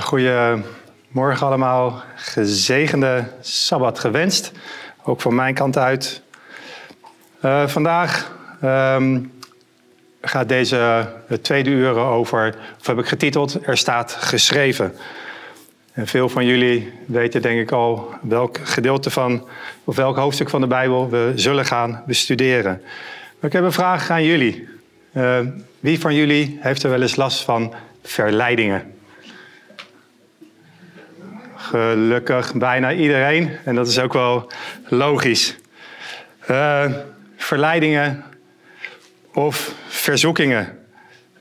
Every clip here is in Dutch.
Goedemorgen allemaal. Gezegende Sabbat gewenst. Ook van mijn kant uit. Uh, vandaag um, gaat deze tweede uur over, of heb ik getiteld, Er staat geschreven. En veel van jullie weten denk ik al welk gedeelte van, of welk hoofdstuk van de Bijbel we zullen gaan bestuderen. Maar ik heb een vraag aan jullie. Uh, wie van jullie heeft er wel eens last van verleidingen? Gelukkig bijna iedereen. En dat is ook wel logisch. Uh, verleidingen of verzoekingen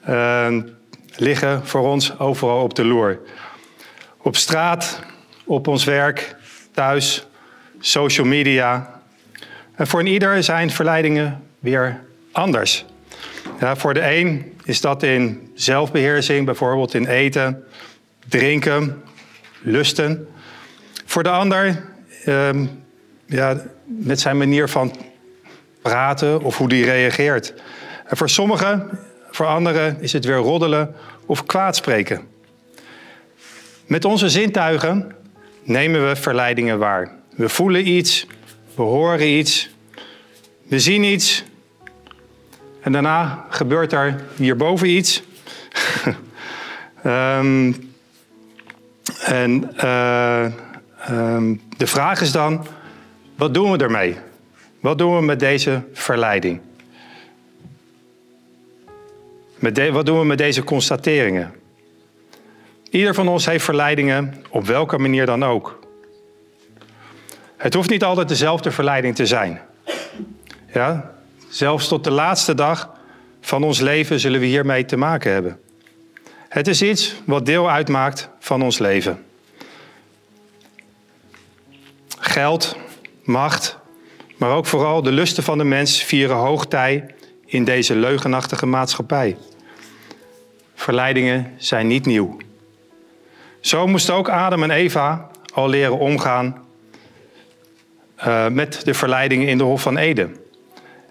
uh, liggen voor ons overal op de loer. Op straat, op ons werk, thuis, social media. En voor een ieder zijn verleidingen weer anders. Ja, voor de een is dat in zelfbeheersing, bijvoorbeeld in eten, drinken, lusten. Voor de ander, uh, ja, met zijn manier van praten of hoe die reageert. En voor sommigen, voor anderen, is het weer roddelen of kwaadspreken. Met onze zintuigen nemen we verleidingen waar. We voelen iets, we horen iets, we zien iets. En daarna gebeurt er hierboven iets. um, En uh, um, de vraag is dan, wat doen we ermee? Wat doen we met deze verleiding? Met wat doen we met deze constateringen? Ieder van ons heeft verleidingen, op welke manier dan ook. Het hoeft niet altijd dezelfde verleiding te zijn. Ja? Zelfs tot de laatste dag van ons leven zullen we hiermee te maken hebben. Het is iets wat deel uitmaakt van ons leven. Geld, macht, maar ook vooral de lusten van de mens vieren hoogtij in deze leugenachtige maatschappij. Verleidingen zijn niet nieuw. Zo moesten ook Adam en Eva al leren omgaan uh, met de verleidingen in de Hof van Eden.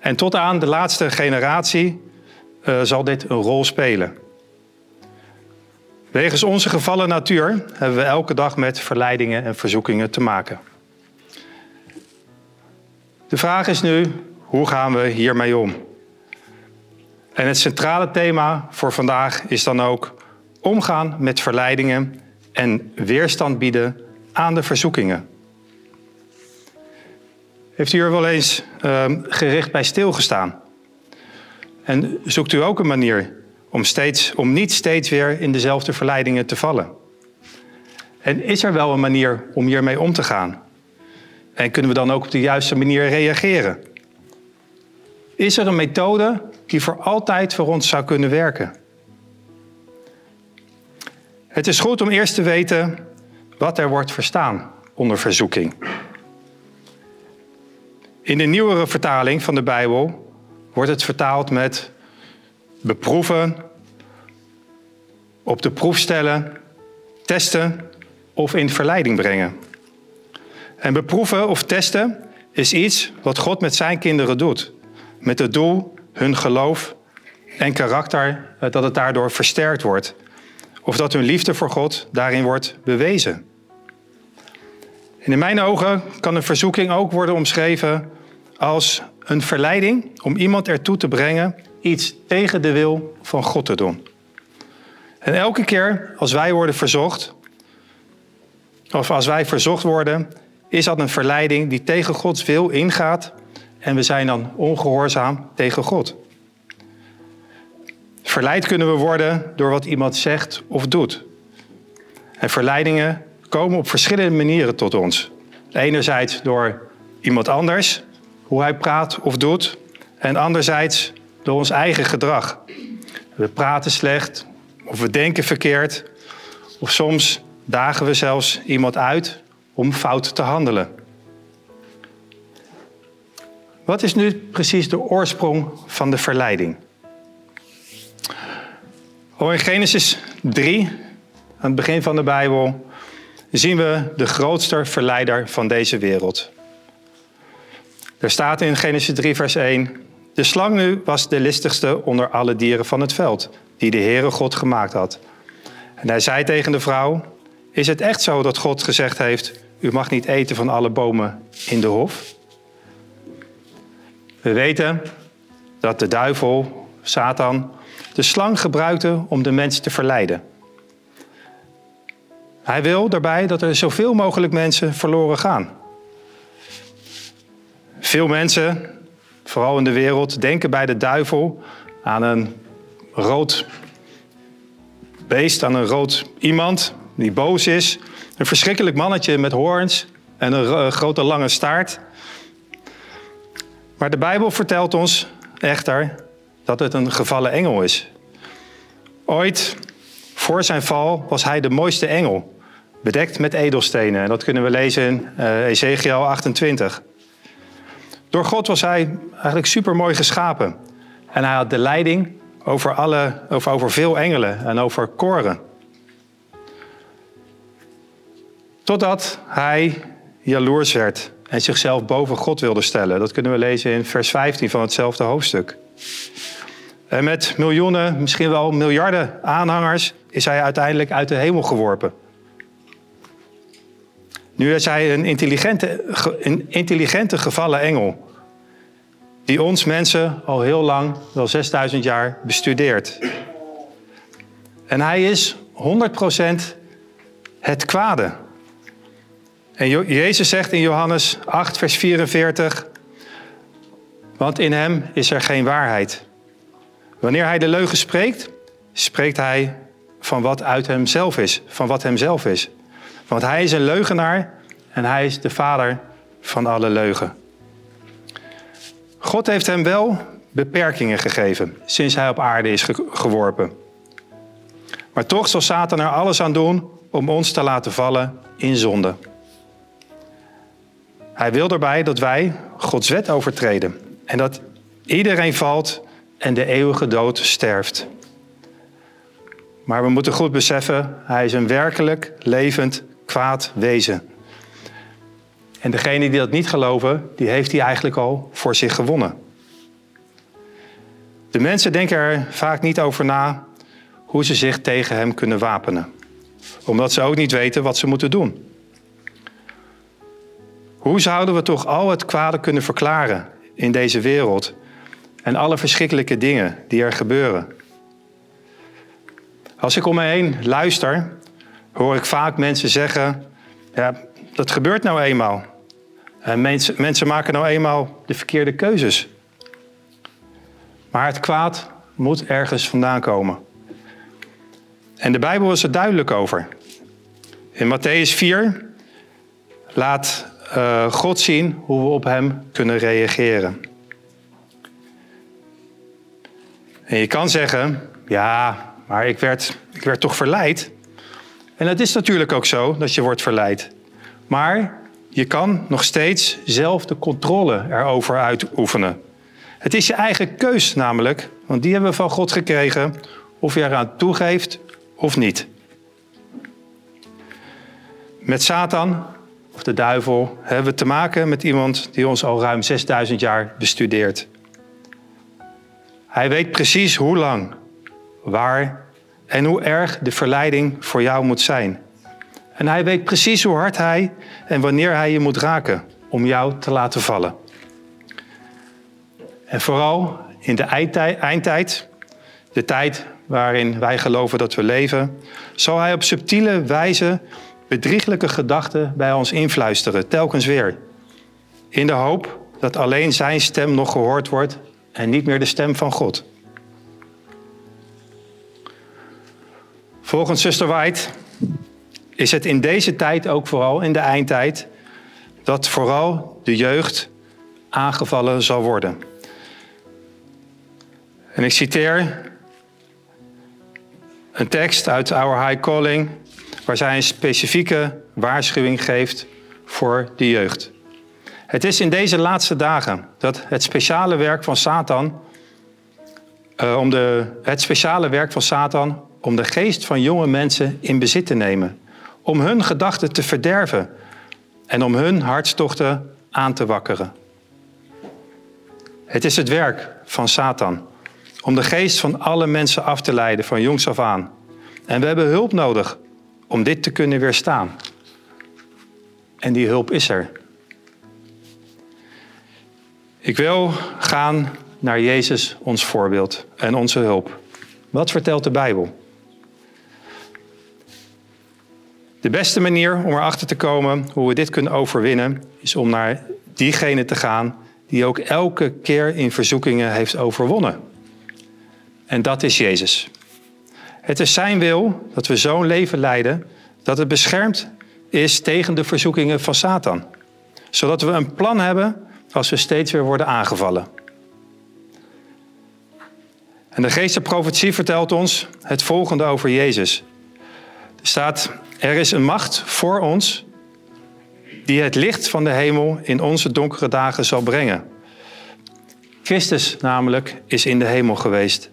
En tot aan de laatste generatie uh, zal dit een rol spelen. Wegens onze gevallen natuur hebben we elke dag met verleidingen en verzoekingen te maken. De vraag is nu, hoe gaan we hiermee om? En het centrale thema voor vandaag is dan ook omgaan met verleidingen en weerstand bieden aan de verzoekingen. Heeft u er wel eens uh, gericht bij stilgestaan? En zoekt u ook een manier om, steeds, om niet steeds weer in dezelfde verleidingen te vallen? En is er wel een manier om hiermee om te gaan? En kunnen we dan ook op de juiste manier reageren? Is er een methode die voor altijd voor ons zou kunnen werken? Het is goed om eerst te weten wat er wordt verstaan onder verzoeking. In de nieuwere vertaling van de Bijbel wordt het vertaald met beproeven, op de proef stellen, testen of in verleiding brengen. En beproeven of testen is iets wat God met zijn kinderen doet. Met het doel hun geloof en karakter, eh, dat het daardoor versterkt wordt. Of dat hun liefde voor God daarin wordt bewezen. En in mijn ogen kan een verzoeking ook worden omschreven als een verleiding om iemand ertoe te brengen iets tegen de wil van God te doen. En elke keer als wij worden verzocht, of als wij verzocht worden, is dat een verleiding die tegen Gods wil ingaat en we zijn dan ongehoorzaam tegen God. Verleid kunnen we worden door wat iemand zegt of doet. En verleidingen komen op verschillende manieren tot ons. Enerzijds door iemand anders, hoe hij praat of doet, en anderzijds door ons eigen gedrag. We praten slecht, of we denken verkeerd, of soms dagen we zelfs iemand uit om fout te handelen. Wat is nu precies de oorsprong van de verleiding? Al in Genesis 3, aan het begin van de Bijbel, zien we de grootste verleider van deze wereld. Er staat in Genesis 3, vers 1: De slang nu was de listigste onder alle dieren van het veld, die de Heere God gemaakt had. En hij zei tegen de vrouw: Is het echt zo dat God gezegd heeft: U mag niet eten van alle bomen in de hof? We weten dat de duivel, Satan, de slang gebruikte om de mens te verleiden. Hij wil daarbij dat er zoveel mogelijk mensen verloren gaan. Veel mensen, vooral in de wereld, denken bij de duivel aan een rood beest, aan een rood iemand die boos is. Een verschrikkelijk mannetje met hoorns en een grote lange staart. Maar de Bijbel vertelt ons echter dat het een gevallen engel is. Ooit, voor zijn val, was hij de mooiste engel, bedekt met edelstenen. En dat kunnen we lezen in uh, Ezekiel 28. Door God was hij eigenlijk super mooi geschapen. En hij had de leiding over, alle, over, over veel engelen en over koren. Totdat hij jaloers werd en zichzelf boven God wilde stellen. Dat kunnen we lezen in vers 15 van hetzelfde hoofdstuk. En met miljoenen, misschien wel miljarden aanhangers is hij uiteindelijk uit de hemel geworpen. Nu is hij een intelligente, een intelligente gevallen engel. Die ons mensen al heel lang, wel 6000 jaar, bestudeert. En hij is 100% het kwade. En Jezus zegt in Johannes 8, vers 44, want in hem is er geen waarheid. Wanneer hij de leugen spreekt, spreekt hij van wat uit hemzelf is, van wat hemzelf is. Want hij is een leugenaar en hij is de vader van alle leugen. God heeft hem wel beperkingen gegeven sinds hij op aarde is geworpen. Maar toch zal Satan er alles aan doen om ons te laten vallen in zonde. Hij wil erbij dat wij Gods wet overtreden en dat iedereen valt en de eeuwige dood sterft. Maar we moeten goed beseffen, hij is een werkelijk levend kwaad wezen. En degene die dat niet geloven, die heeft hij eigenlijk al voor zich gewonnen. De mensen denken er vaak niet over na hoe ze zich tegen hem kunnen wapenen. Omdat ze ook niet weten wat ze moeten doen. Hoe zouden we toch al het kwade kunnen verklaren in deze wereld en alle verschrikkelijke dingen die er gebeuren? Als ik om me heen luister, hoor ik vaak mensen zeggen: Ja, dat gebeurt nou eenmaal. En mensen, mensen maken nou eenmaal de verkeerde keuzes. Maar het kwaad moet ergens vandaan komen. En de Bijbel is er duidelijk over. In Matthäus 4 laat uh, God zien hoe we op Hem kunnen reageren. En je kan zeggen, ja, maar ik werd, ik werd toch verleid. En het is natuurlijk ook zo dat je wordt verleid. Maar je kan nog steeds zelf de controle erover uitoefenen. Het is je eigen keus namelijk, want die hebben we van God gekregen, of je eraan toegeeft of niet. Met Satan of de duivel hebben we te maken met iemand die ons al ruim 6000 jaar bestudeert. Hij weet precies hoe lang, waar en hoe erg de verleiding voor jou moet zijn. En hij weet precies hoe hard hij en wanneer hij je moet raken om jou te laten vallen. En vooral in de eindtijd, de tijd waarin wij geloven dat we leven, zal hij op subtiele wijze bedrieglijke gedachten bij ons influisteren, telkens weer. In de hoop dat alleen zijn stem nog gehoord wordt en niet meer de stem van God. Volgens Sister White is het in deze tijd, ook vooral in de eindtijd, dat vooral de jeugd aangevallen zal worden. En ik citeer een tekst uit Our High Calling, waar zij een specifieke waarschuwing geeft voor de jeugd. Het is in deze laatste dagen dat het speciale werk van Satan, uh, om de, het speciale werk van Satan om de geest van jonge mensen in bezit te nemen, om hun gedachten te verderven en om hun hartstochten aan te wakkeren. Het is het werk van Satan om de geest van alle mensen af te leiden van jongs af aan En we hebben hulp nodig om dit te kunnen weerstaan. En die hulp is er. Ik wil gaan naar Jezus, ons voorbeeld en onze hulp. Wat vertelt de Bijbel? De beste manier om erachter te komen hoe we dit kunnen overwinnen, is om naar diegene te gaan die ook elke keer in verzoekingen heeft overwonnen. En dat is Jezus. Het is zijn wil dat we zo'n leven leiden dat het beschermd is tegen de verzoekingen van Satan. Zodat we een plan hebben als we steeds weer worden aangevallen. En de geestenprofetie vertelt ons het volgende over Jezus. Staat, er is een macht voor ons die het licht van de hemel in onze donkere dagen zal brengen. Christus namelijk is in de hemel geweest.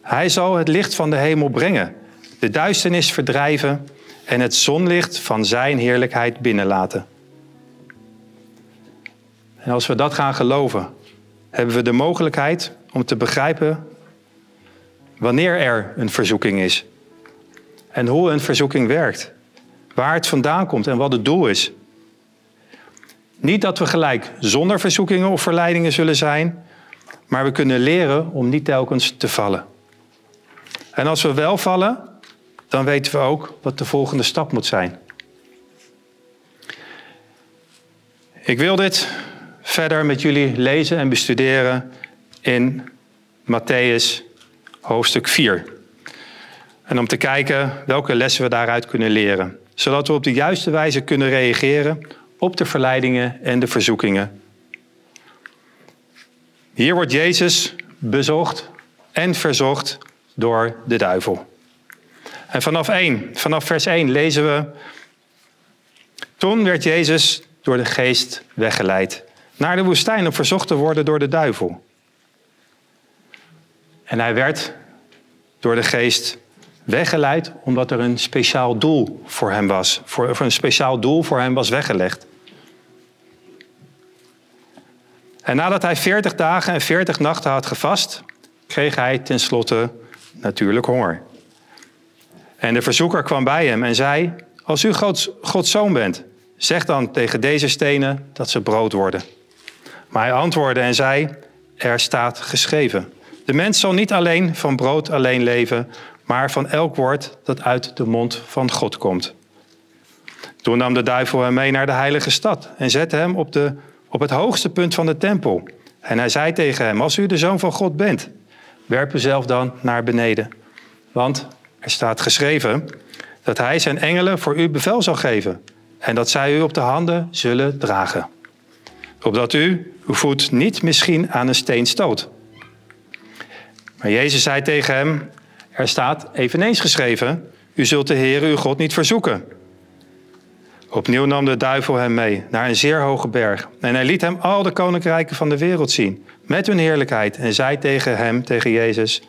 Hij zal het licht van de hemel brengen, de duisternis verdrijven en het zonlicht van zijn heerlijkheid binnenlaten. En als we dat gaan geloven, hebben we de mogelijkheid om te begrijpen wanneer er een verzoeking is. En hoe een verzoeking werkt. Waar het vandaan komt en wat het doel is. Niet dat we gelijk zonder verzoekingen of verleidingen zullen zijn, maar we kunnen leren om niet telkens te vallen. En als we wel vallen, dan weten we ook wat de volgende stap moet zijn. Ik wil dit verder met jullie lezen en bestuderen in Matthäus hoofdstuk 4. En om te kijken welke lessen we daaruit kunnen leren. Zodat we op de juiste wijze kunnen reageren op de verleidingen en de verzoekingen. Hier wordt Jezus bezocht en verzocht door de duivel. En vanaf 1, vanaf vers 1 lezen we. Toen werd Jezus door de geest weggeleid naar de woestijn om verzocht te worden door de duivel. En hij werd door de geest weggeleid omdat er een speciaal doel voor hem was. Voor, een speciaal doel voor hem was weggelegd. En nadat hij 40 dagen en 40 nachten had gevast, kreeg hij tenslotte natuurlijk honger. En de verzoeker kwam bij hem en zei: Als u Gods, Gods zoon bent, zeg dan tegen deze stenen dat ze brood worden. Maar hij antwoordde en zei: Er staat geschreven: De mens zal niet alleen van brood alleen leven, maar van elk woord dat uit de mond van God komt. Toen nam de duivel hem mee naar de heilige stad en zette hem op, de, op het hoogste punt van de tempel. En hij zei tegen hem: Als u de zoon van God bent, werp uzelf dan naar beneden. Want er staat geschreven dat hij zijn engelen voor u bevel zal geven en dat zij u op de handen zullen dragen. Opdat u uw voet niet misschien aan een steen stoot. Maar Jezus zei tegen hem, er staat eveneens geschreven, u zult de Heer uw God niet verzoeken. Opnieuw nam de duivel hem mee naar een zeer hoge berg. En hij liet hem al de koninkrijken van de wereld zien, met hun heerlijkheid. En zei tegen hem, tegen Jezus,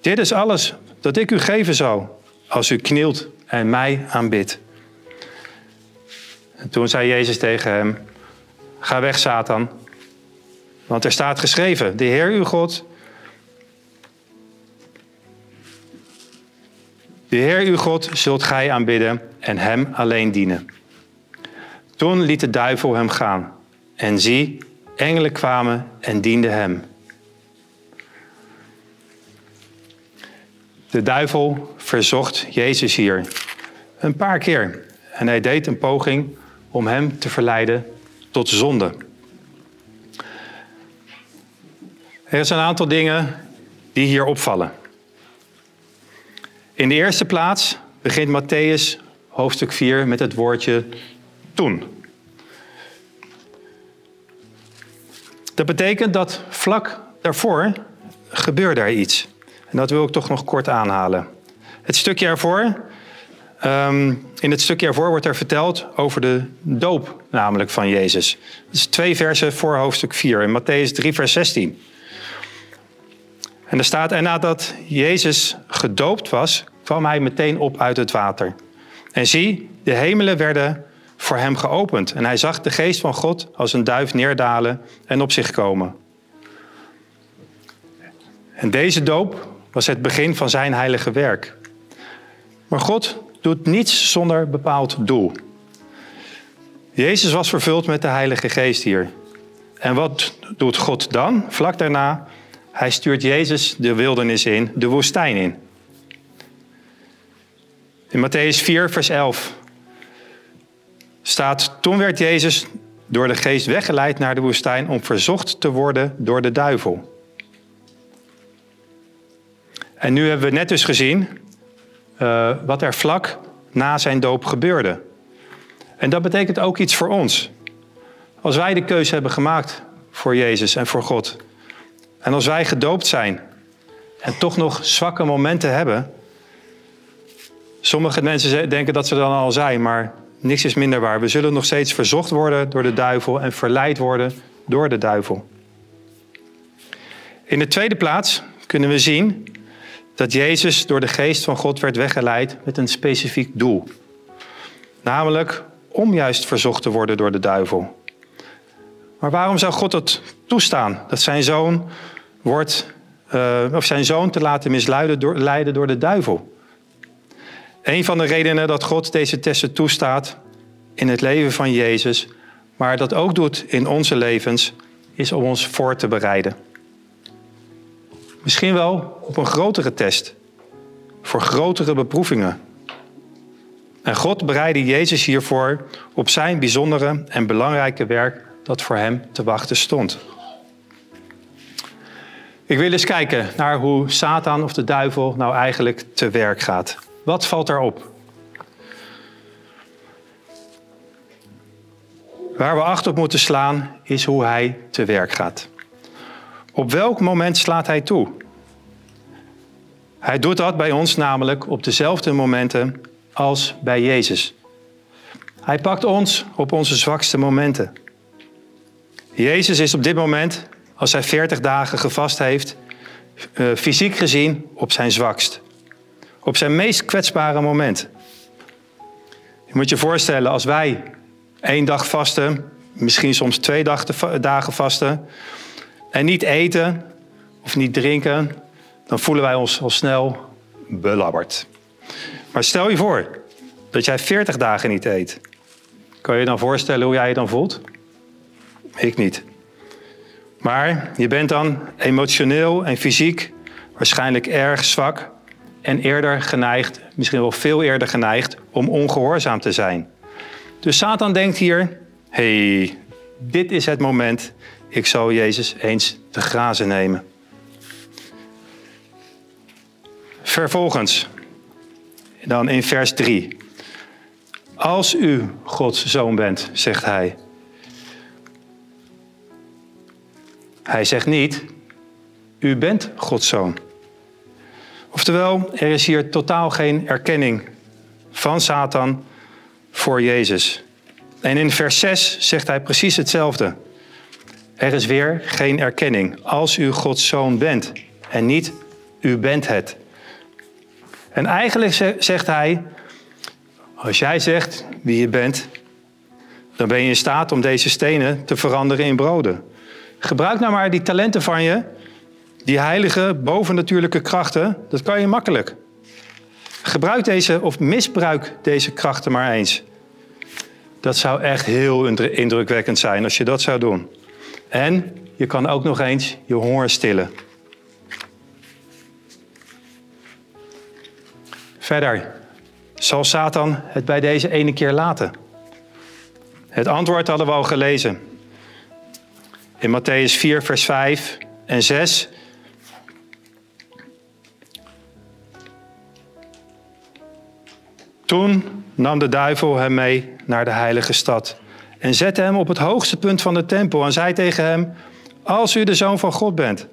dit is alles dat ik u geven zal, als u knielt en mij aanbidt. En toen zei Jezus tegen hem, ga weg Satan, want er staat geschreven, de Heer uw God De Heer uw God zult gij aanbidden en hem alleen dienen. Toen liet de duivel hem gaan. En zie, engelen kwamen en dienden hem. De duivel verzocht Jezus hier een paar keer. En hij deed een poging om hem te verleiden tot zonde. Er zijn een aantal dingen die hier opvallen. In de eerste plaats begint Matthäus hoofdstuk 4 met het woordje toen. Dat betekent dat vlak daarvoor gebeurde er iets. En dat wil ik toch nog kort aanhalen. Het stukje ervoor, ehm, in het stukje ervoor wordt er verteld over de doop namelijk van Jezus. Dat is twee versen voor hoofdstuk 4 in Matthäus 3 vers 16. En er staat, en nadat Jezus gedoopt was, kwam hij meteen op uit het water. En zie, de hemelen werden voor hem geopend. En hij zag de geest van God als een duif neerdalen en op zich komen. En deze doop was het begin van zijn heilige werk. Maar God doet niets zonder bepaald doel. Jezus was vervuld met de Heilige Geest hier. En wat doet God dan? Vlak daarna, hij stuurt Jezus de wildernis in, de woestijn in. In Matthäus 4, vers 11 staat: Toen werd Jezus door de geest weggeleid naar de woestijn om verzocht te worden door de duivel. En nu hebben we net dus gezien uh, wat er vlak na zijn doop gebeurde. En dat betekent ook iets voor ons. Als wij de keuze hebben gemaakt voor Jezus en voor God. En als wij gedoopt zijn en toch nog zwakke momenten hebben. Sommige mensen denken dat ze dan al zijn, maar niks is minder waar. We zullen nog steeds verzocht worden door de duivel en verleid worden door de duivel. In de tweede plaats kunnen we zien dat Jezus door de geest van God werd weggeleid met een specifiek doel. Namelijk om juist verzocht te worden door de duivel. Maar waarom zou God het toestaan dat zijn zoon wordt, uh, of zijn zoon te laten misleiden door, leiden door de duivel? Een van de redenen dat God deze testen toestaat in het leven van Jezus, maar dat ook doet in onze levens, is om ons voor te bereiden. Misschien wel op een grotere test, voor grotere beproevingen. En God bereidde Jezus hiervoor op zijn bijzondere en belangrijke werk dat voor hem te wachten stond. Ik wil eens kijken naar hoe Satan of de duivel nou eigenlijk te werk gaat. Wat valt erop? Waar we acht op moeten slaan is hoe hij te werk gaat. Op welk moment slaat hij toe? Hij doet dat bij ons namelijk op dezelfde momenten als bij Jezus. Hij pakt ons op onze zwakste momenten. Jezus is op dit moment, als hij 40 dagen gevast heeft, eh, fysiek gezien op zijn zwakst. Op zijn meest kwetsbare moment. Je moet je voorstellen, als wij één dag vasten, misschien soms twee dagen vasten, en niet eten of niet drinken, dan voelen wij ons al snel belabberd. Maar stel je voor dat jij 40 dagen niet eet. Kan je je dan voorstellen hoe jij je dan voelt? Ik niet. Maar je bent dan emotioneel en fysiek waarschijnlijk erg zwak en eerder geneigd, misschien wel veel eerder geneigd, om ongehoorzaam te zijn. Dus Satan denkt hier: hey, dit is het moment, ik zal Jezus eens te grazen nemen. Vervolgens, dan in vers 3. Als u Gods zoon bent, zegt hij. Hij zegt niet, u bent Gods zoon. Oftewel, er is hier totaal geen erkenning van Satan voor Jezus. En in vers 6 zegt hij precies hetzelfde. Er is weer geen erkenning. Als u Gods zoon bent en niet u bent het. En eigenlijk zegt hij, als jij zegt wie je bent, dan ben je in staat om deze stenen te veranderen in broden. Gebruik nou maar die talenten van je, die heilige, bovennatuurlijke krachten, dat kan je makkelijk. Gebruik deze of misbruik deze krachten maar eens. Dat zou echt heel indrukwekkend zijn als je dat zou doen. En je kan ook nog eens je honger stillen. Verder, zal Satan het bij deze ene keer laten? Het antwoord hadden we al gelezen. In Matthäus 4, vers 5 en 6. Toen nam de duivel hem mee naar de heilige stad en zette hem op het hoogste punt van de tempel en zei tegen hem: Als u de zoon van God bent,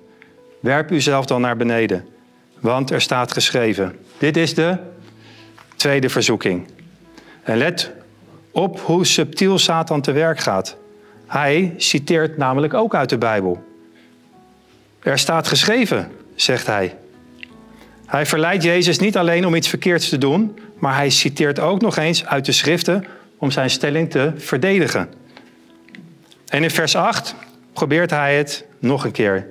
werp uzelf dan naar beneden, want er staat geschreven: Dit is de tweede verzoeking. En let op hoe subtiel Satan te werk gaat. Hij citeert namelijk ook uit de Bijbel. Er staat geschreven, zegt hij. Hij verleidt Jezus niet alleen om iets verkeerds te doen, maar hij citeert ook nog eens uit de schriften om zijn stelling te verdedigen. En in vers 8 probeert hij het nog een keer.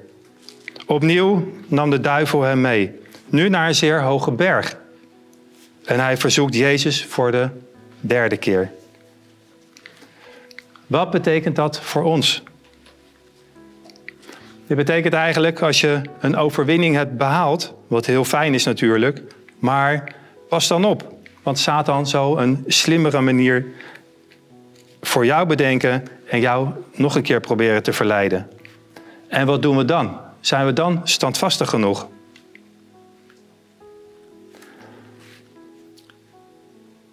Opnieuw nam de duivel hem mee, nu naar een zeer hoge berg. En hij verzoekt Jezus voor de derde keer. Wat betekent dat voor ons? Dit betekent eigenlijk als je een overwinning hebt behaald, wat heel fijn is natuurlijk, maar pas dan op. Want Satan zal een slimmere manier voor jou bedenken en jou nog een keer proberen te verleiden. En wat doen we dan? Zijn we dan standvastig genoeg?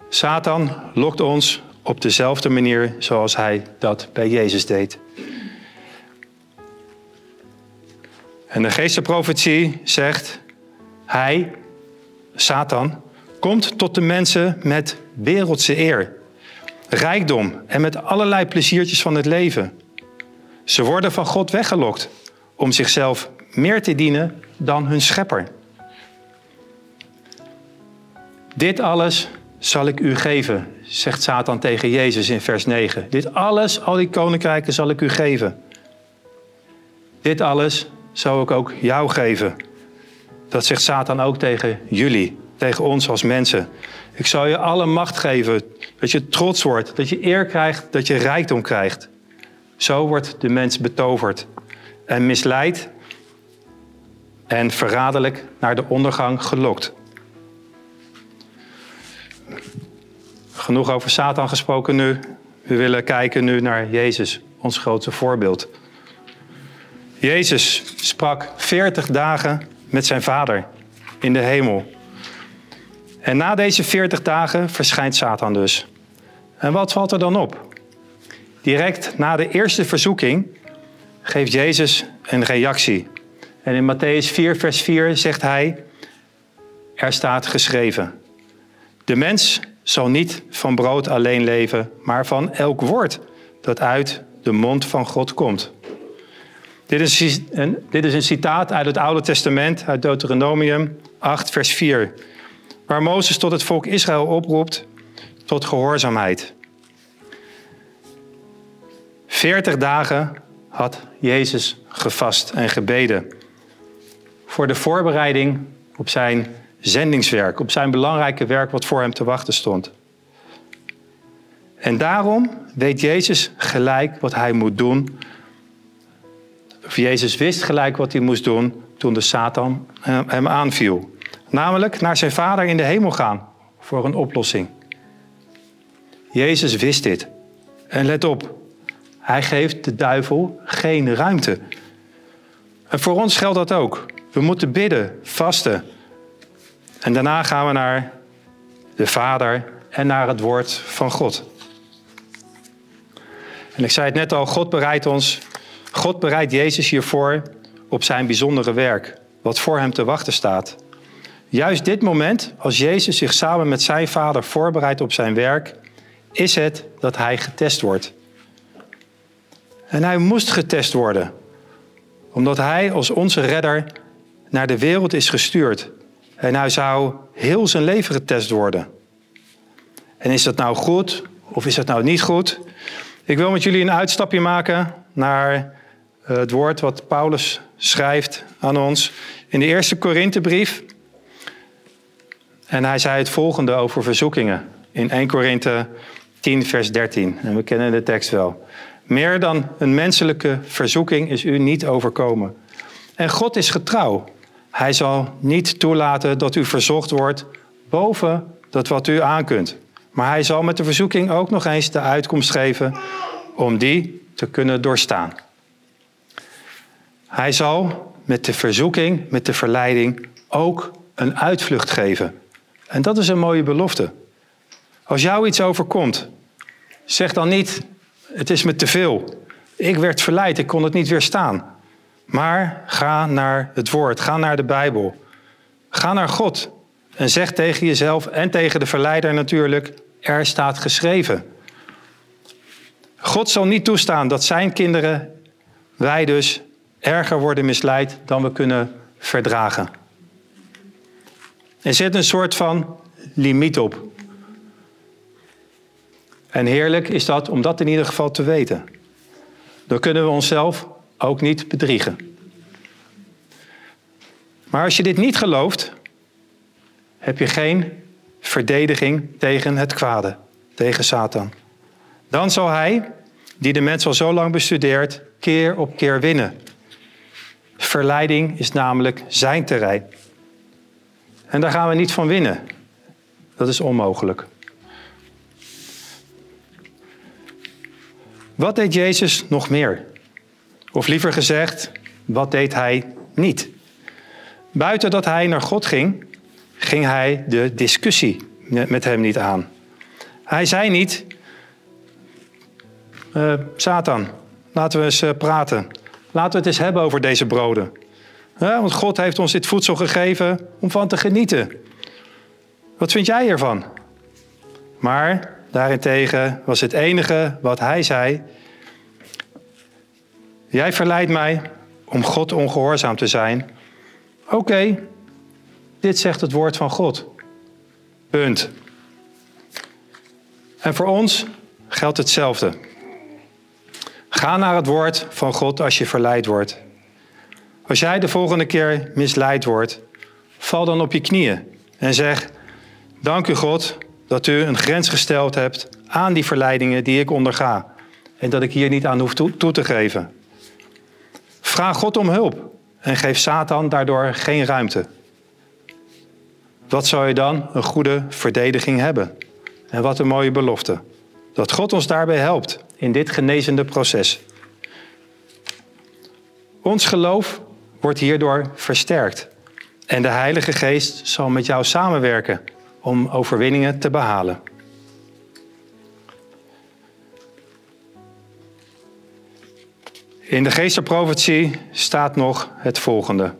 Satan lokt ons op dezelfde manier zoals hij dat bij Jezus deed. En de geestenprofetie zegt, hij, Satan, komt tot de mensen met wereldse eer, rijkdom en met allerlei pleziertjes van het leven. Ze worden van God weggelokt om zichzelf meer te dienen dan hun schepper. Dit alles zal ik u geven, zegt Satan tegen Jezus in vers 9. Dit alles, al die koninkrijken, zal ik u geven. Dit alles zou ik ook jou geven. Dat zegt Satan ook tegen jullie, tegen ons als mensen. Ik zal je alle macht geven, dat je trots wordt, dat je eer krijgt, dat je rijkdom krijgt. Zo wordt de mens betoverd en misleid en verraderlijk naar de ondergang gelokt. Genoeg over Satan gesproken nu. We willen kijken nu naar Jezus, ons grootste voorbeeld. Jezus sprak 40 dagen met zijn vader in de hemel. En na deze 40 dagen verschijnt Satan dus. En wat valt er dan op? Direct na de eerste verzoeking geeft Jezus een reactie. En in Matthäus 4, vers 4 zegt hij: Er staat geschreven: De mens zal niet van brood alleen leven, maar van elk woord dat uit de mond van God komt. Dit is, een, dit is een citaat uit het Oude Testament, uit Deuteronomium 8, vers 4, waar Mozes tot het volk Israël oproept tot gehoorzaamheid. Veertig dagen had Jezus gevast en gebeden voor de voorbereiding op zijn zendingswerk, op zijn belangrijke werk wat voor hem te wachten stond. En daarom weet Jezus gelijk wat hij moet doen of Jezus wist gelijk wat hij moest doen toen de Satan hem aanviel. Namelijk naar zijn vader in de hemel gaan voor een oplossing. Jezus wist dit. En let op, hij geeft de duivel geen ruimte. En voor ons geldt dat ook. We moeten bidden, vasten. En daarna gaan we naar de Vader en naar het woord van God. En ik zei het net al, God bereidt ons God bereidt Jezus hiervoor op zijn bijzondere werk, wat voor hem te wachten staat. Juist dit moment, als Jezus zich samen met zijn vader voorbereidt op zijn werk, is het dat hij getest wordt. En hij moest getest worden, omdat hij als onze redder naar de wereld is gestuurd. En hij zou heel zijn leven getest worden. En is dat nou goed of is dat nou niet goed? Ik wil met jullie een uitstapje maken naar eh, het woord wat Paulus schrijft aan ons in de eerste Korinthebrief. En hij zei het volgende over verzoekingen in 1 Korinthe 10, vers 13. En we kennen de tekst wel. Meer dan een menselijke verzoeking is u niet overkomen. En God is getrouw. Hij zal niet toelaten dat u verzocht wordt boven dat wat u aankunt. Maar hij zal met de verzoeking ook nog eens de uitkomst geven om die te kunnen doorstaan. Hij zal met de verzoeking, met de verleiding ook een uitvlucht geven. En dat is een mooie belofte. Als jou iets overkomt, zeg dan niet: het is me te veel. Ik werd verleid, ik kon het niet weerstaan. Maar ga naar het woord, ga naar de Bijbel. Ga naar God en zeg tegen jezelf en tegen de verleider natuurlijk: er staat geschreven. God zal niet toestaan dat zijn kinderen, wij dus, erger worden misleid dan we kunnen verdragen. Er zit een soort van limiet op. En heerlijk is dat om dat in ieder geval te weten. Dan kunnen we onszelf ook niet bedriegen. Maar als je dit niet gelooft, heb je geen verdediging tegen het kwade, tegen Satan. Dan zal hij, die de mens al zo lang bestudeert, keer op keer winnen. Verleiding is namelijk zijn terrein. En daar gaan we niet van winnen. Dat is onmogelijk. Wat deed Jezus nog meer? Of liever gezegd, wat deed hij niet? Buiten dat hij naar God ging, ging hij de discussie met hem niet aan. Hij zei niet, uh, Satan, laten we eens uh, praten. Laten we het eens hebben over deze broden. want God heeft ons dit voedsel gegeven om van te genieten. Wat vind jij ervan? Maar daarentegen was het enige wat hij zei: Jij verleidt mij om God ongehoorzaam te zijn. Oké, dit zegt het woord van God. Punt. En voor ons geldt hetzelfde. Ga naar het woord van God als je verleid wordt. Als jij de volgende keer misleid wordt, val dan op je knieën en zeg: Dank u God dat u een grens gesteld hebt aan die verleidingen die ik onderga en dat ik hier niet aan hoef toe, toe te geven. Vraag God om hulp en geef Satan daardoor geen ruimte. Wat zou je dan een goede verdediging hebben? En wat een mooie belofte. Dat God ons daarbij helpt in dit genezende proces. Ons geloof wordt hierdoor versterkt. En de Heilige Geest zal met jou samenwerken om overwinningen te behalen. In de geestenprofetie staat nog het volgende.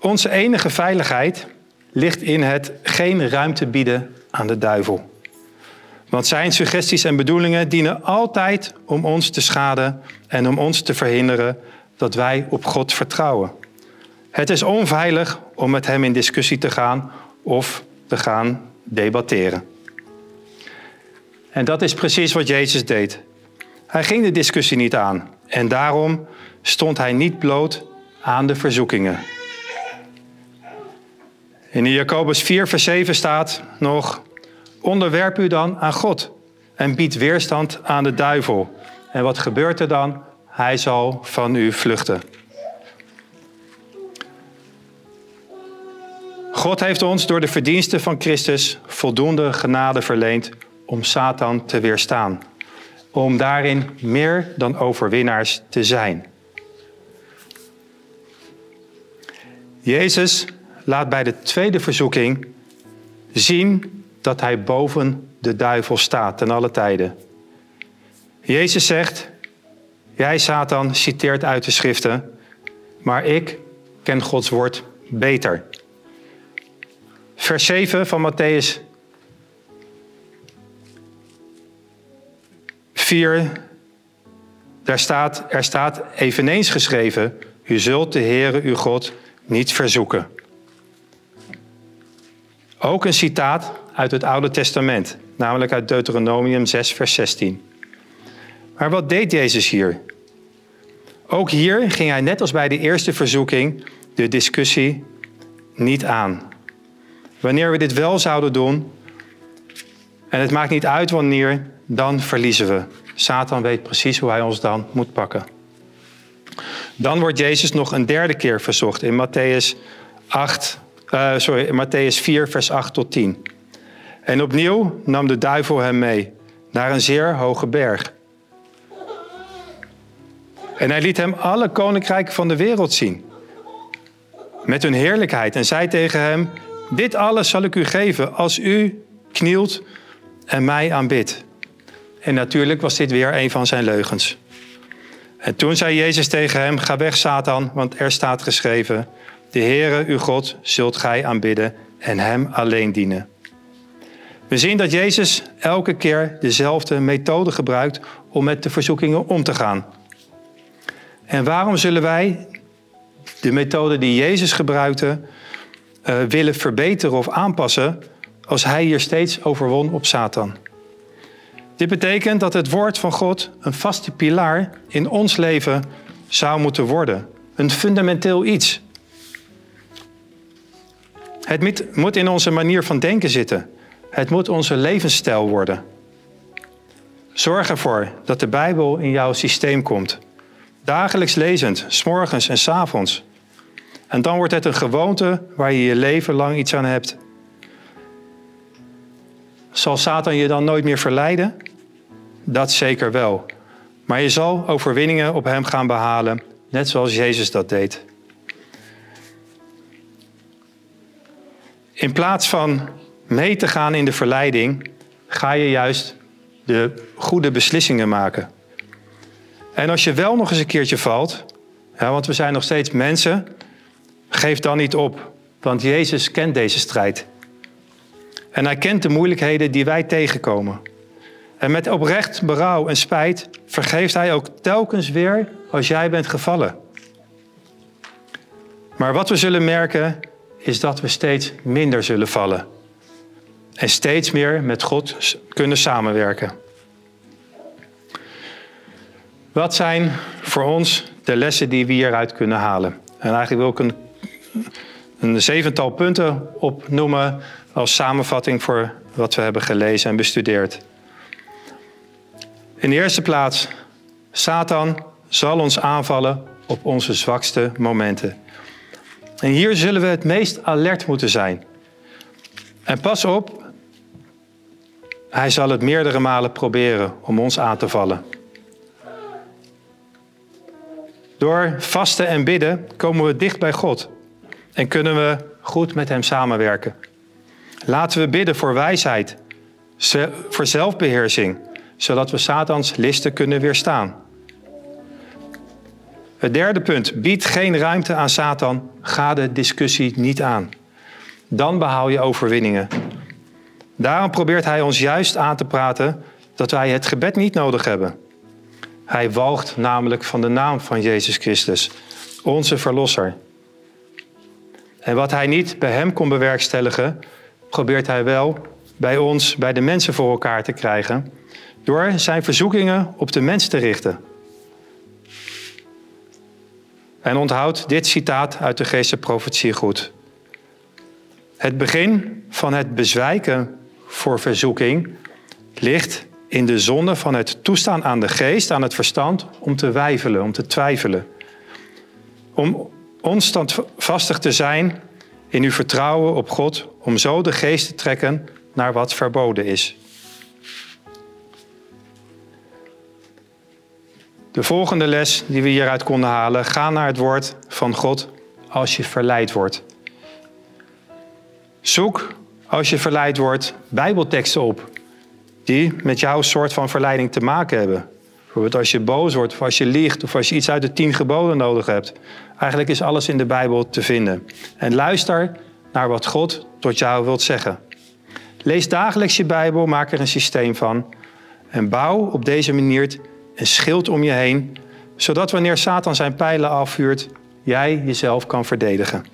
Onze enige veiligheid ligt in het geen ruimte bieden aan de duivel. Want zijn suggesties en bedoelingen dienen altijd om ons te schaden en om ons te verhinderen dat wij op God vertrouwen. Het is onveilig om met hem in discussie te gaan of te gaan debatteren. En dat is precies wat Jezus deed. Hij ging de discussie niet aan en daarom stond hij niet bloot aan de verzoekingen. In Jacobus 4, vers 7 staat nog: Onderwerp u dan aan God en bied weerstand aan de duivel. En wat gebeurt er dan? Hij zal van u vluchten. God heeft ons door de verdiensten van Christus voldoende genade verleend om Satan te weerstaan. Om daarin meer dan overwinnaars te zijn. Jezus laat bij de tweede verzoeking zien dat hij boven de duivel staat ten alle tijden. Jezus zegt, jij Satan citeert uit de schriften, maar ik ken Gods woord beter. Vers 7 van Matthäus 4, daar staat, er staat eveneens geschreven, u zult de Heere uw God niet verzoeken. Ook een citaat uit het Oude Testament, namelijk uit Deuteronomium 6, vers 16. Maar wat deed Jezus hier? Ook hier ging hij net als bij de eerste verzoeking de discussie niet aan. Wanneer we dit wel zouden doen, en het maakt niet uit wanneer, dan verliezen we. Satan weet precies hoe hij ons dan moet pakken. Dan wordt Jezus nog een derde keer verzocht in Matthäus 8, uh, sorry, Matthäus 4, vers 8 tot 10. En opnieuw nam de duivel hem mee naar een zeer hoge berg. En hij liet hem alle koninkrijken van de wereld zien. Met hun heerlijkheid. En zei tegen hem: Dit alles zal ik u geven als u knielt en mij aanbidt. En natuurlijk was dit weer een van zijn leugens. En toen zei Jezus tegen hem: Ga weg, Satan, want er staat geschreven: De Heere, uw God, zult gij aanbidden en hem alleen dienen. We zien dat Jezus elke keer dezelfde methode gebruikt om met de verzoekingen om te gaan. En waarom zullen wij de methode die Jezus gebruikte uh, willen verbeteren of aanpassen als hij hier steeds overwon op Satan? Dit betekent dat het woord van God een vaste pilaar in ons leven zou moeten worden. Een fundamenteel iets. Het moet in onze manier van denken zitten. Het moet onze levensstijl worden. Zorg ervoor dat de Bijbel in jouw systeem komt. Dagelijks lezend, s'morgens en s'avonds. En dan wordt het een gewoonte waar je je leven lang iets aan hebt. Zal Satan je dan nooit meer verleiden? Dat zeker wel. Maar je zal overwinningen op hem gaan behalen, net zoals Jezus dat deed. In plaats van mee te gaan in de verleiding, ga je juist de goede beslissingen maken. En als je wel nog eens een keertje valt, want we zijn nog steeds mensen, geef dan niet op, want Jezus kent deze strijd. En hij kent de moeilijkheden die wij tegenkomen. En met oprecht berouw en spijt vergeeft hij ook telkens weer als jij bent gevallen. Maar wat we zullen merken is dat we steeds minder zullen vallen. En steeds meer met God kunnen samenwerken. Wat zijn voor ons de lessen die we hieruit kunnen halen? En eigenlijk wil ik een, een zevental punten opnoemen als samenvatting voor wat we hebben gelezen en bestudeerd. In de eerste plaats, Satan zal ons aanvallen op onze zwakste momenten. En hier zullen we het meest alert moeten zijn. En pas op, hij zal het meerdere malen proberen om ons aan te vallen. Door vasten en bidden komen we dicht bij God en kunnen we goed met Hem samenwerken. Laten we bidden voor wijsheid, voor zelfbeheersing, zodat we Satans listen kunnen weerstaan. Het derde punt, bied geen ruimte aan Satan, ga de discussie niet aan. Dan behaal je overwinningen. Daarom probeert hij ons juist aan te praten dat wij het gebed niet nodig hebben. Hij walgt namelijk van de naam van Jezus Christus, onze Verlosser. En wat hij niet bij hem kon bewerkstelligen, probeert hij wel bij ons, bij de mensen voor elkaar te krijgen, door zijn verzoekingen op de mens te richten. En onthoud dit citaat uit de geestelijke goed. Het begin van het bezwijken voor verzoeking ligt in de zonde van het toestaan aan de geest, aan het verstand, om te wijvelen, om te twijfelen. Om onstandvastig te zijn in uw vertrouwen op God, om zo de geest te trekken naar wat verboden is. De volgende les die we hieruit konden halen, ga naar het woord van God als je verleid wordt. Zoek als je verleid wordt bijbelteksten op die met jouw soort van verleiding te maken hebben. Bijvoorbeeld als je boos wordt of als je liegt of als je iets uit de tien geboden nodig hebt. Eigenlijk is alles in de Bijbel te vinden. En luister naar wat God tot jou wilt zeggen. Lees dagelijks je Bijbel, maak er een systeem van. En bouw op deze manier een schild om je heen, zodat wanneer Satan zijn pijlen afvuurt, jij jezelf kan verdedigen.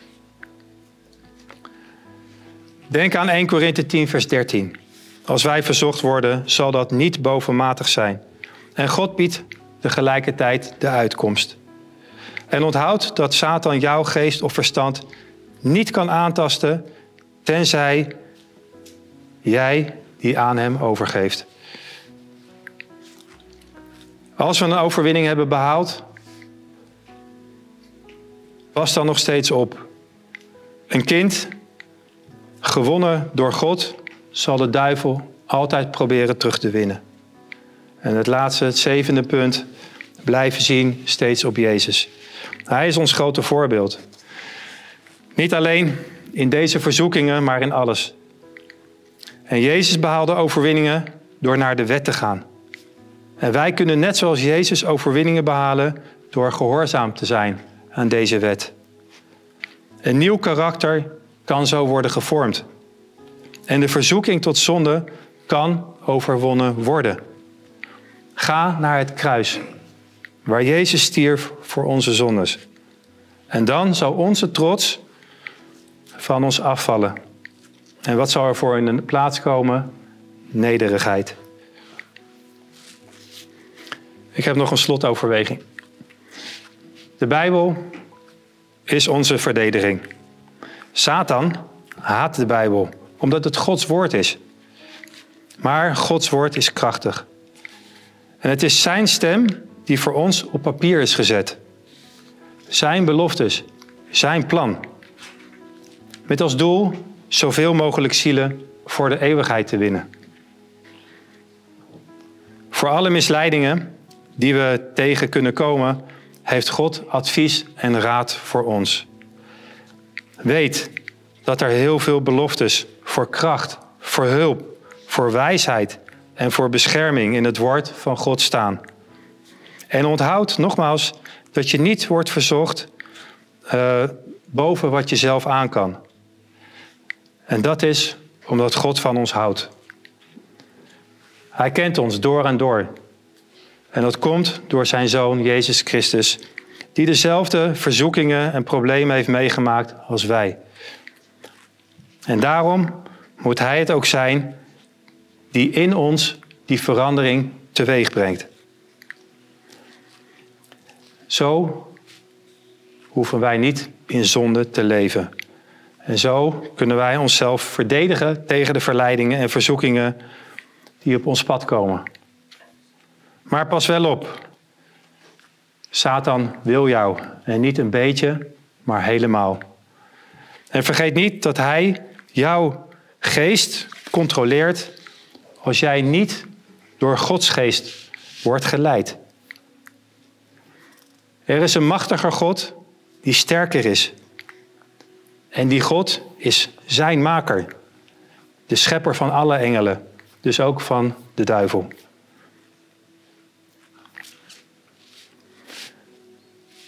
Denk aan 1 Korinthe 10, vers 13. Als wij verzocht worden, zal dat niet bovenmatig zijn. En God biedt tegelijkertijd de uitkomst. En onthoud dat Satan jouw geest of verstand niet kan aantasten, tenzij jij die aan hem overgeeft. Als we een overwinning hebben behaald, pas dan nog steeds op. Een kind, gewonnen door God, zal de duivel altijd proberen terug te winnen. En het laatste, het zevende punt, blijven zien steeds op Jezus. Hij is ons grote voorbeeld. Niet alleen in deze verzoekingen, maar in alles. En Jezus behaalde overwinningen door naar de wet te gaan. En wij kunnen net zoals Jezus overwinningen behalen door gehoorzaam te zijn aan deze wet. Een nieuw karakter kan zo worden gevormd. En de verzoeking tot zonde kan overwonnen worden. Ga naar het kruis, waar Jezus stierf voor onze zondes. En dan zal onze trots van ons afvallen. En wat zal er voor in de plaats komen? Nederigheid. Ik heb nog een slotoverweging. De Bijbel is onze verdediging. Satan haat de Bijbel, omdat het Gods woord is. Maar Gods woord is krachtig. En het is Zijn stem die voor ons op papier is gezet. Zijn beloftes, Zijn plan. Met als doel zoveel mogelijk zielen voor de eeuwigheid te winnen. Voor alle misleidingen die we tegen kunnen komen, heeft God advies en raad voor ons. Weet dat er heel veel beloftes voor kracht, voor hulp, voor wijsheid en voor bescherming in het woord van God staan. En onthoud nogmaals dat je niet wordt verzocht uh, boven wat je zelf aan kan. En dat is omdat God van ons houdt. Hij kent ons door en door. En dat komt door zijn zoon Jezus Christus, die dezelfde verzoekingen en problemen heeft meegemaakt als wij. En daarom moet Hij het ook zijn die in ons die verandering teweeg brengt. Zo hoeven wij niet in zonde te leven. En zo kunnen wij onszelf verdedigen tegen de verleidingen en verzoekingen die op ons pad komen. Maar pas wel op. Satan wil jou en niet een beetje, maar helemaal. En vergeet niet dat hij jouw geest controleert als jij niet door Gods geest wordt geleid. Er is een machtiger God die sterker is. En die God is zijn maker, de schepper van alle engelen, dus ook van de duivel.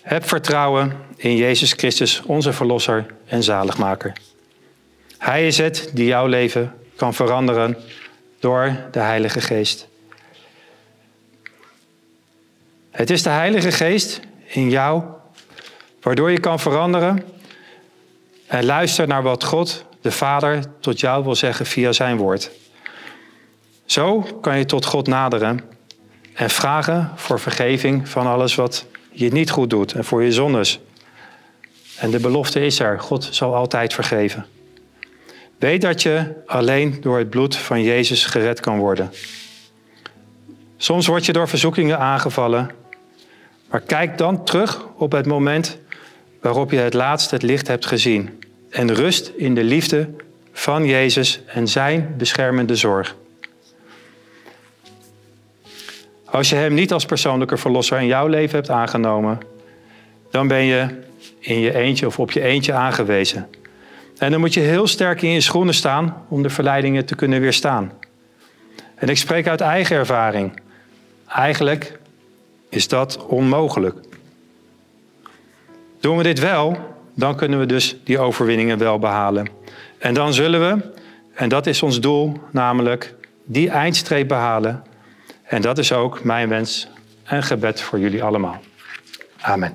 Heb vertrouwen in Jezus Christus, onze Verlosser en Zaligmaker. Hij is het die jouw leven kan veranderen door de Heilige Geest. Het is de Heilige Geest in jou waardoor je kan veranderen en luister naar wat God, de Vader, tot jou wil zeggen via zijn woord. Zo kan je tot God naderen en vragen voor vergeving van alles wat je niet goed doet en voor je zondes. En de belofte is er, God zal altijd vergeven. Weet dat je alleen door het bloed van Jezus gered kan worden. Soms word je door verzoekingen aangevallen, maar kijk dan terug op het moment waarop je het laatst het licht hebt gezien en rust in de liefde van Jezus en zijn beschermende zorg. Als je Hem niet als persoonlijke verlosser in jouw leven hebt aangenomen, dan ben je in je eentje of op je eentje aangewezen. En dan moet je heel sterk in je schoenen staan om de verleidingen te kunnen weerstaan. En ik spreek uit eigen ervaring. Eigenlijk is dat onmogelijk. Doen we dit wel, dan kunnen we dus die overwinningen wel behalen. En dan zullen we, en dat is ons doel, namelijk die eindstreep behalen. En dat is ook mijn wens en gebed voor jullie allemaal. Amen.